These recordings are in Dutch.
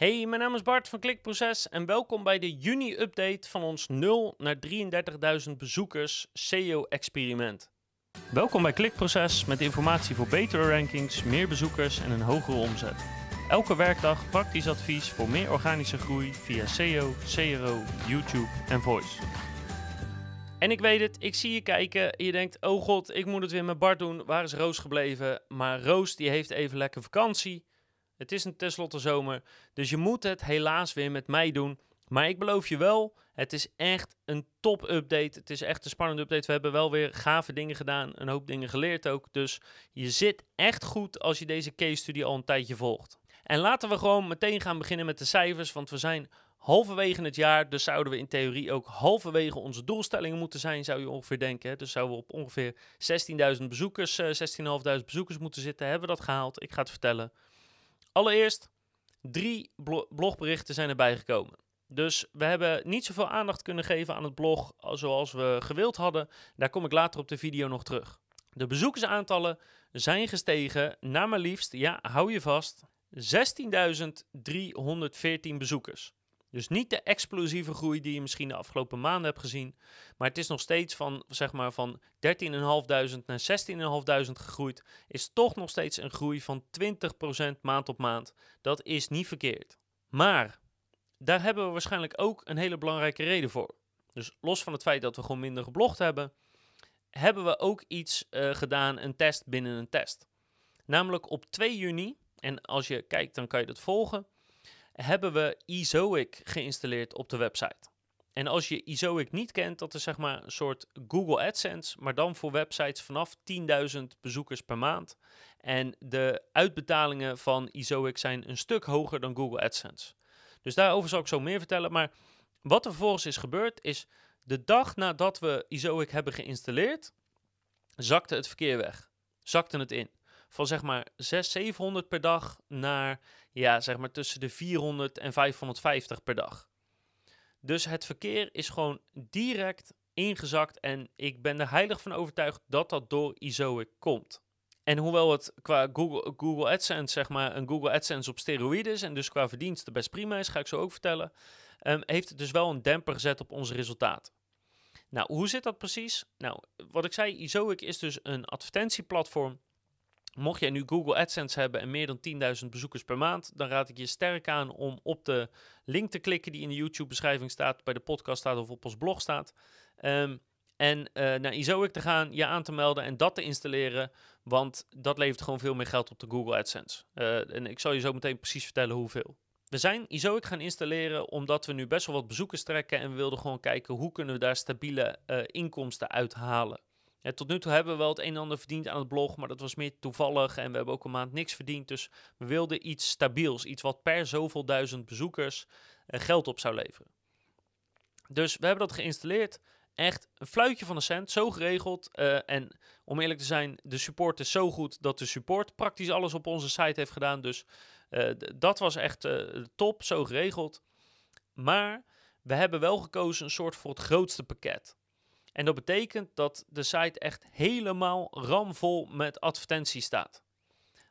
Hey, mijn naam is Bart van Klikproces en welkom bij de juni-update van ons 0 naar 33.000 bezoekers SEO-experiment. Welkom bij Klikproces met informatie voor betere rankings, meer bezoekers en een hogere omzet. Elke werkdag praktisch advies voor meer organische groei via SEO, CRO, YouTube en Voice. En ik weet het, ik zie je kijken. Je denkt, oh god, ik moet het weer met Bart doen. Waar is Roos gebleven? Maar Roos die heeft even lekker vakantie. Het is een tenslotte zomer, dus je moet het helaas weer met mij doen. Maar ik beloof je wel, het is echt een top update. Het is echt een spannende update. We hebben wel weer gave dingen gedaan, een hoop dingen geleerd ook. Dus je zit echt goed als je deze case study al een tijdje volgt. En laten we gewoon meteen gaan beginnen met de cijfers, want we zijn halverwege het jaar. Dus zouden we in theorie ook halverwege onze doelstellingen moeten zijn, zou je ongeveer denken. Dus zouden we op ongeveer 16.000 bezoekers, 16.500 bezoekers moeten zitten. Hebben we dat gehaald? Ik ga het vertellen. Allereerst, drie blogberichten zijn erbij gekomen. Dus we hebben niet zoveel aandacht kunnen geven aan het blog zoals we gewild hadden. Daar kom ik later op de video nog terug. De bezoekersaantallen zijn gestegen naar maar liefst, ja, hou je vast, 16.314 bezoekers. Dus niet de explosieve groei die je misschien de afgelopen maanden hebt gezien. Maar het is nog steeds van, zeg maar, van 13.500 naar 16.500 gegroeid. Is toch nog steeds een groei van 20% maand op maand. Dat is niet verkeerd. Maar daar hebben we waarschijnlijk ook een hele belangrijke reden voor. Dus los van het feit dat we gewoon minder geblogd hebben, hebben we ook iets uh, gedaan, een test binnen een test. Namelijk op 2 juni, en als je kijkt dan kan je dat volgen hebben we Ezoic geïnstalleerd op de website. En als je Ezoic niet kent, dat is zeg maar een soort Google AdSense, maar dan voor websites vanaf 10.000 bezoekers per maand. En de uitbetalingen van Ezoic zijn een stuk hoger dan Google AdSense. Dus daarover zal ik zo meer vertellen. Maar wat er vervolgens is gebeurd, is de dag nadat we Ezoic hebben geïnstalleerd, zakte het verkeer weg. Zakte het in van zeg maar 600, 700 per dag naar ja, zeg maar tussen de 400 en 550 per dag. Dus het verkeer is gewoon direct ingezakt en ik ben er heilig van overtuigd dat dat door Izoic komt. En hoewel het qua Google, Google AdSense, zeg maar, een Google AdSense op steroïden is en dus qua verdiensten best prima is, ga ik zo ook vertellen, um, heeft het dus wel een demper gezet op onze resultaten. Nou, hoe zit dat precies? Nou, wat ik zei, Izoic is dus een advertentieplatform Mocht jij nu Google AdSense hebben en meer dan 10.000 bezoekers per maand, dan raad ik je sterk aan om op de link te klikken die in de YouTube-beschrijving staat, bij de podcast staat of op ons blog staat. Um, en uh, naar Izoic te gaan, je aan te melden en dat te installeren, want dat levert gewoon veel meer geld op de Google AdSense. Uh, en ik zal je zo meteen precies vertellen hoeveel. We zijn Izoic gaan installeren omdat we nu best wel wat bezoekers trekken en we wilden gewoon kijken hoe kunnen we daar stabiele uh, inkomsten tot nu toe hebben we wel het een en ander verdiend aan het blog, maar dat was meer toevallig en we hebben ook een maand niks verdiend. Dus we wilden iets stabiels, iets wat per zoveel duizend bezoekers uh, geld op zou leveren. Dus we hebben dat geïnstalleerd. Echt een fluitje van een cent, zo geregeld. Uh, en om eerlijk te zijn, de support is zo goed dat de support praktisch alles op onze site heeft gedaan. Dus uh, dat was echt top, zo geregeld. Maar we hebben wel gekozen een soort voor het grootste pakket. En dat betekent dat de site echt helemaal ramvol met advertenties staat.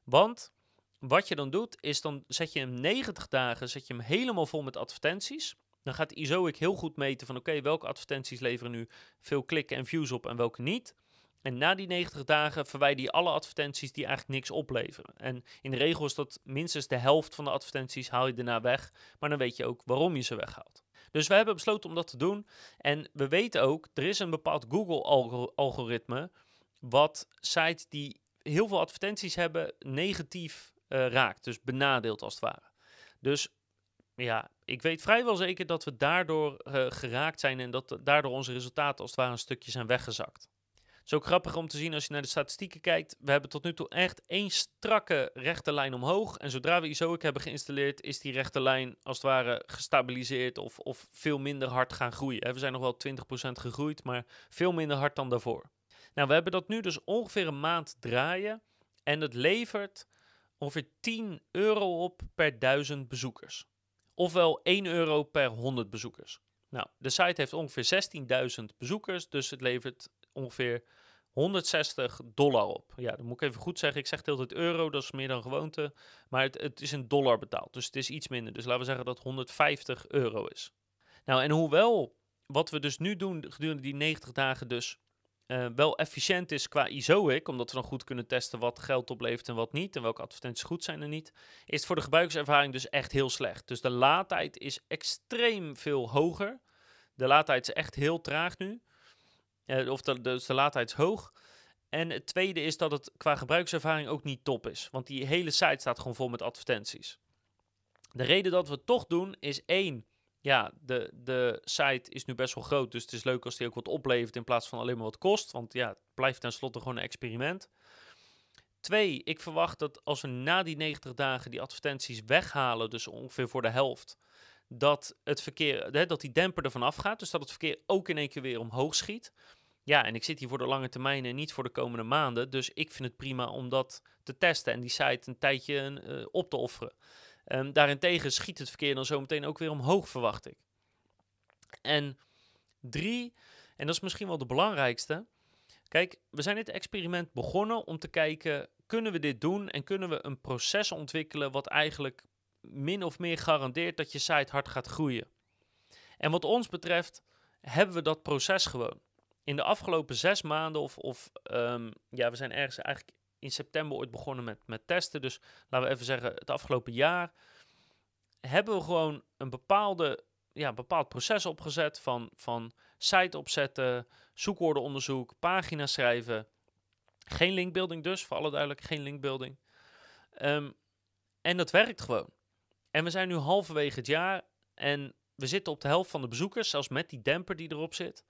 Want wat je dan doet, is dan zet je hem 90 dagen zet je hem helemaal vol met advertenties. Dan gaat Izoic heel goed meten van oké, welke advertenties leveren nu veel klikken en views op en welke niet. En na die 90 dagen verwijder je alle advertenties die eigenlijk niks opleveren. En in de regel is dat minstens de helft van de advertenties haal je daarna weg. Maar dan weet je ook waarom je ze weghaalt. Dus we hebben besloten om dat te doen. En we weten ook, er is een bepaald Google-algoritme wat sites die heel veel advertenties hebben negatief uh, raakt. Dus benadeeld als het ware. Dus ja, ik weet vrijwel zeker dat we daardoor uh, geraakt zijn en dat daardoor onze resultaten als het ware een stukje zijn weggezakt ook grappig om te zien als je naar de statistieken kijkt. We hebben tot nu toe echt één strakke rechte lijn omhoog. En zodra we Izoic hebben geïnstalleerd, is die rechte lijn als het ware gestabiliseerd of, of veel minder hard gaan groeien. We zijn nog wel 20% gegroeid, maar veel minder hard dan daarvoor. Nou, we hebben dat nu dus ongeveer een maand draaien. En het levert ongeveer 10 euro op per 1000 bezoekers. Ofwel 1 euro per 100 bezoekers. Nou, de site heeft ongeveer 16.000 bezoekers, dus het levert ongeveer 160 dollar op. Ja, dat moet ik even goed zeggen. Ik zeg altijd euro, dat is meer dan gewoonte. Maar het, het is in dollar betaald, dus het is iets minder. Dus laten we zeggen dat 150 euro is. Nou, en hoewel wat we dus nu doen gedurende die 90 dagen dus uh, wel efficiënt is qua ISOIC, omdat we dan goed kunnen testen wat geld oplevert en wat niet, en welke advertenties goed zijn en niet, is het voor de gebruikerservaring dus echt heel slecht. Dus de laadtijd is extreem veel hoger. De laadtijd is echt heel traag nu. Uh, of de, de laadtijd is hoog. En het tweede is dat het qua gebruikservaring ook niet top is. Want die hele site staat gewoon vol met advertenties. De reden dat we het toch doen is één, ja, de, de site is nu best wel groot. Dus het is leuk als die ook wat oplevert in plaats van alleen maar wat kost. Want ja, het blijft tenslotte gewoon een experiment. Twee, ik verwacht dat als we na die 90 dagen die advertenties weghalen, dus ongeveer voor de helft, dat het verkeer, dat die demper ervan afgaat. Dus dat het verkeer ook in één keer weer omhoog schiet. Ja, en ik zit hier voor de lange termijn en niet voor de komende maanden. Dus ik vind het prima om dat te testen en die site een tijdje uh, op te offeren. Um, daarentegen schiet het verkeer dan zo meteen ook weer omhoog, verwacht ik. En drie, en dat is misschien wel de belangrijkste. Kijk, we zijn dit experiment begonnen om te kijken, kunnen we dit doen en kunnen we een proces ontwikkelen wat eigenlijk min of meer garandeert dat je site hard gaat groeien. En wat ons betreft hebben we dat proces gewoon. In de afgelopen zes maanden, of, of um, ja, we zijn ergens eigenlijk in september ooit begonnen met, met testen. Dus laten we even zeggen, het afgelopen jaar hebben we gewoon een bepaalde, ja, bepaald proces opgezet van, van site opzetten, zoekwoordenonderzoek, pagina schrijven. Geen linkbuilding dus, voor alle duidelijk, geen linkbuilding. Um, en dat werkt gewoon. En we zijn nu halverwege het jaar en we zitten op de helft van de bezoekers, zelfs met die demper die erop zit.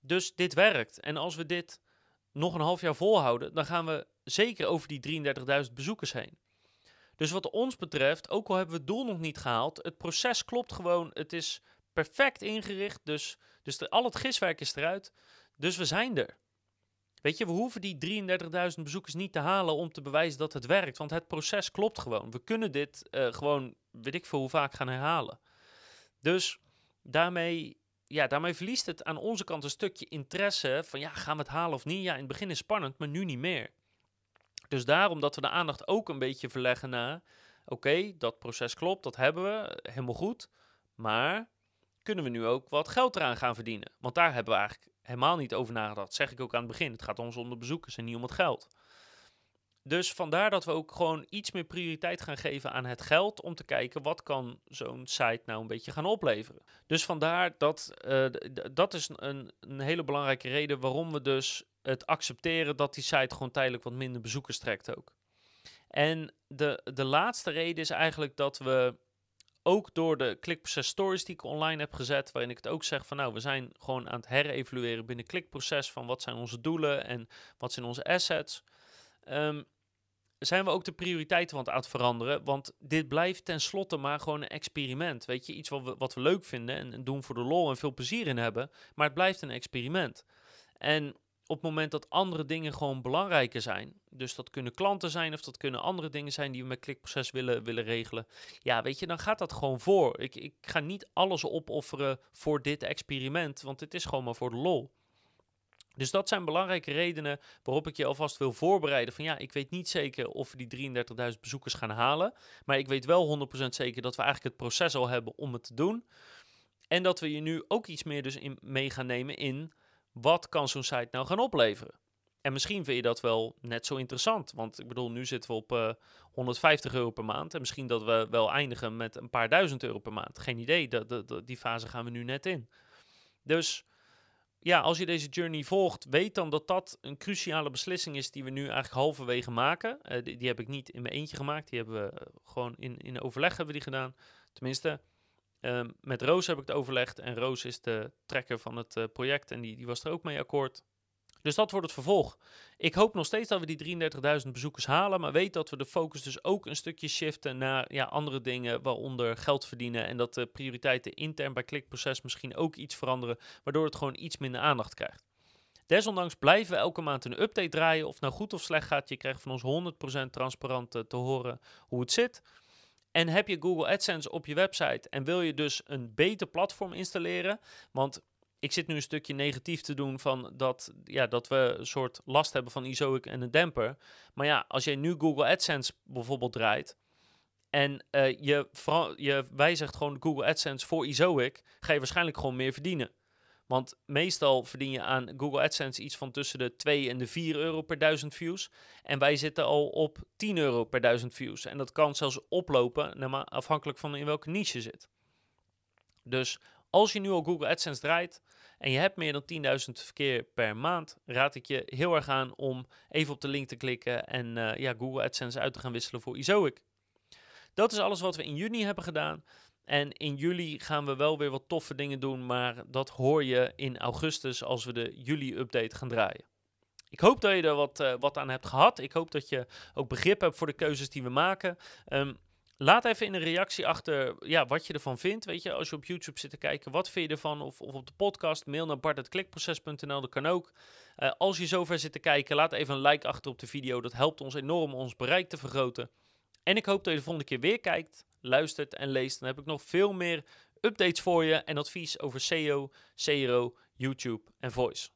Dus dit werkt. En als we dit nog een half jaar volhouden, dan gaan we zeker over die 33.000 bezoekers heen. Dus wat ons betreft, ook al hebben we het doel nog niet gehaald, het proces klopt gewoon. Het is perfect ingericht, dus, dus al het giswerk is eruit. Dus we zijn er. Weet je, we hoeven die 33.000 bezoekers niet te halen om te bewijzen dat het werkt. Want het proces klopt gewoon. We kunnen dit uh, gewoon, weet ik veel hoe vaak, gaan herhalen. Dus daarmee, ja, daarmee verliest het aan onze kant een stukje interesse. Van ja, gaan we het halen of niet? Ja, in het begin is spannend, maar nu niet meer. Dus daarom dat we de aandacht ook een beetje verleggen naar... Oké, dat proces klopt, dat hebben we, helemaal goed. Maar kunnen we nu ook wat geld eraan gaan verdienen? Want daar hebben we eigenlijk helemaal niet over nagedacht. Dat zeg ik ook aan het begin. Het gaat ons om de bezoekers en niet om het geld. Dus vandaar dat we ook gewoon iets meer prioriteit gaan geven aan het geld om te kijken wat kan zo'n site nou een beetje gaan opleveren. Dus vandaar dat uh, dat is een, een hele belangrijke reden waarom we dus het accepteren dat die site gewoon tijdelijk wat minder bezoekers trekt ook. En de, de laatste reden is eigenlijk dat we ook door de klikproces stories die ik online heb gezet, waarin ik het ook zeg van nou, we zijn gewoon aan het herevalueren binnen klikproces van wat zijn onze doelen en wat zijn onze assets. Um, zijn we ook de prioriteiten van het aan het veranderen. Want dit blijft tenslotte maar gewoon een experiment. Weet je, iets wat we, wat we leuk vinden en, en doen voor de lol en veel plezier in hebben. Maar het blijft een experiment. En op het moment dat andere dingen gewoon belangrijker zijn, dus dat kunnen klanten zijn of dat kunnen andere dingen zijn die we met klikproces willen, willen regelen, ja, weet je, dan gaat dat gewoon voor. Ik, ik ga niet alles opofferen voor dit experiment, want het is gewoon maar voor de lol. Dus dat zijn belangrijke redenen waarop ik je alvast wil voorbereiden. Van ja, ik weet niet zeker of we die 33.000 bezoekers gaan halen. Maar ik weet wel 100% zeker dat we eigenlijk het proces al hebben om het te doen. En dat we je nu ook iets meer dus in, mee gaan nemen in wat kan zo'n site nou gaan opleveren? En misschien vind je dat wel net zo interessant. Want ik bedoel, nu zitten we op uh, eh, 150 euro per maand. En misschien dat we wel eindigen met een paar duizend euro per maand. Geen idee. Die fase gaan we nu net in. Dus ja, als je deze journey volgt, weet dan dat dat een cruciale beslissing is die we nu eigenlijk halverwege maken. Uh, die, heb ik niet in mijn eentje gemaakt. Die hebben we eh, gewoon in, in overleg hebben we die gedaan. Tenminste, Ehm, met Roos heb ik het overlegd en Roos is de trekker van het uh, project en die, die was er ook mee akkoord. Dus dat wordt het vervolg. Ik hoop nog steeds dat we die 33.000 bezoekers halen, maar weet dat we de focus dus ook een stukje shiften naar ja, andere dingen, waaronder geld verdienen en dat de prioriteiten intern bij klikproces misschien ook iets veranderen, waardoor het gewoon iets minder aandacht krijgt. Desondanks blijven we elke maand een update draaien. Of nou goed of slecht gaat, je krijgt van ons 100% transparant te horen hoe het zit. En heb je Google AdSense op je website en wil je dus een beter platform installeren? Want ik zit nu een stukje negatief te doen van dat, ja, dat we een soort last hebben van ISOIC en een demper. Maar ja, als jij nu Google AdSense bijvoorbeeld draait en uh, je, je wijzigt gewoon Google AdSense voor ISOIC, ga je waarschijnlijk gewoon meer verdienen. Want meestal verdien je aan Google AdSense iets van tussen de 2 en de 4 euro per duizend views. En wij zitten al op 10 euro per duizend views. En dat kan zelfs oplopen, afhankelijk van in welke niche je zit. Dus als je nu al Google AdSense draait en je hebt meer dan 10.000 verkeer per maand, raad ik je heel erg aan om even op de link te klikken en uh, ja, Google AdSense uit te gaan wisselen voor Izoic. Dat is alles wat we in juni hebben gedaan. En in juli gaan we wel weer wat toffe dingen doen, maar dat hoor je in augustus als we de juli-update gaan draaien. Ik hoop dat je er wat, uh, wat aan hebt gehad. Ik hoop dat je ook begrip hebt voor de keuzes die we maken. Um, laat even in een reactie achter ja, wat je ervan vindt. Weet je, als je op YouTube zit te kijken, wat vind je ervan? Of, of op de podcast, mail naar bart.klikproces.nl, dat kan ook. Uh, als je zover zit te kijken, laat even een like achter op de video. Dat helpt ons enorm ons bereik te vergroten. En ik hoop dat je de volgende keer weer kijkt luistert en leest, dan heb ik nog veel meer updates voor je en advies over SEO, CRO, YouTube en Voice.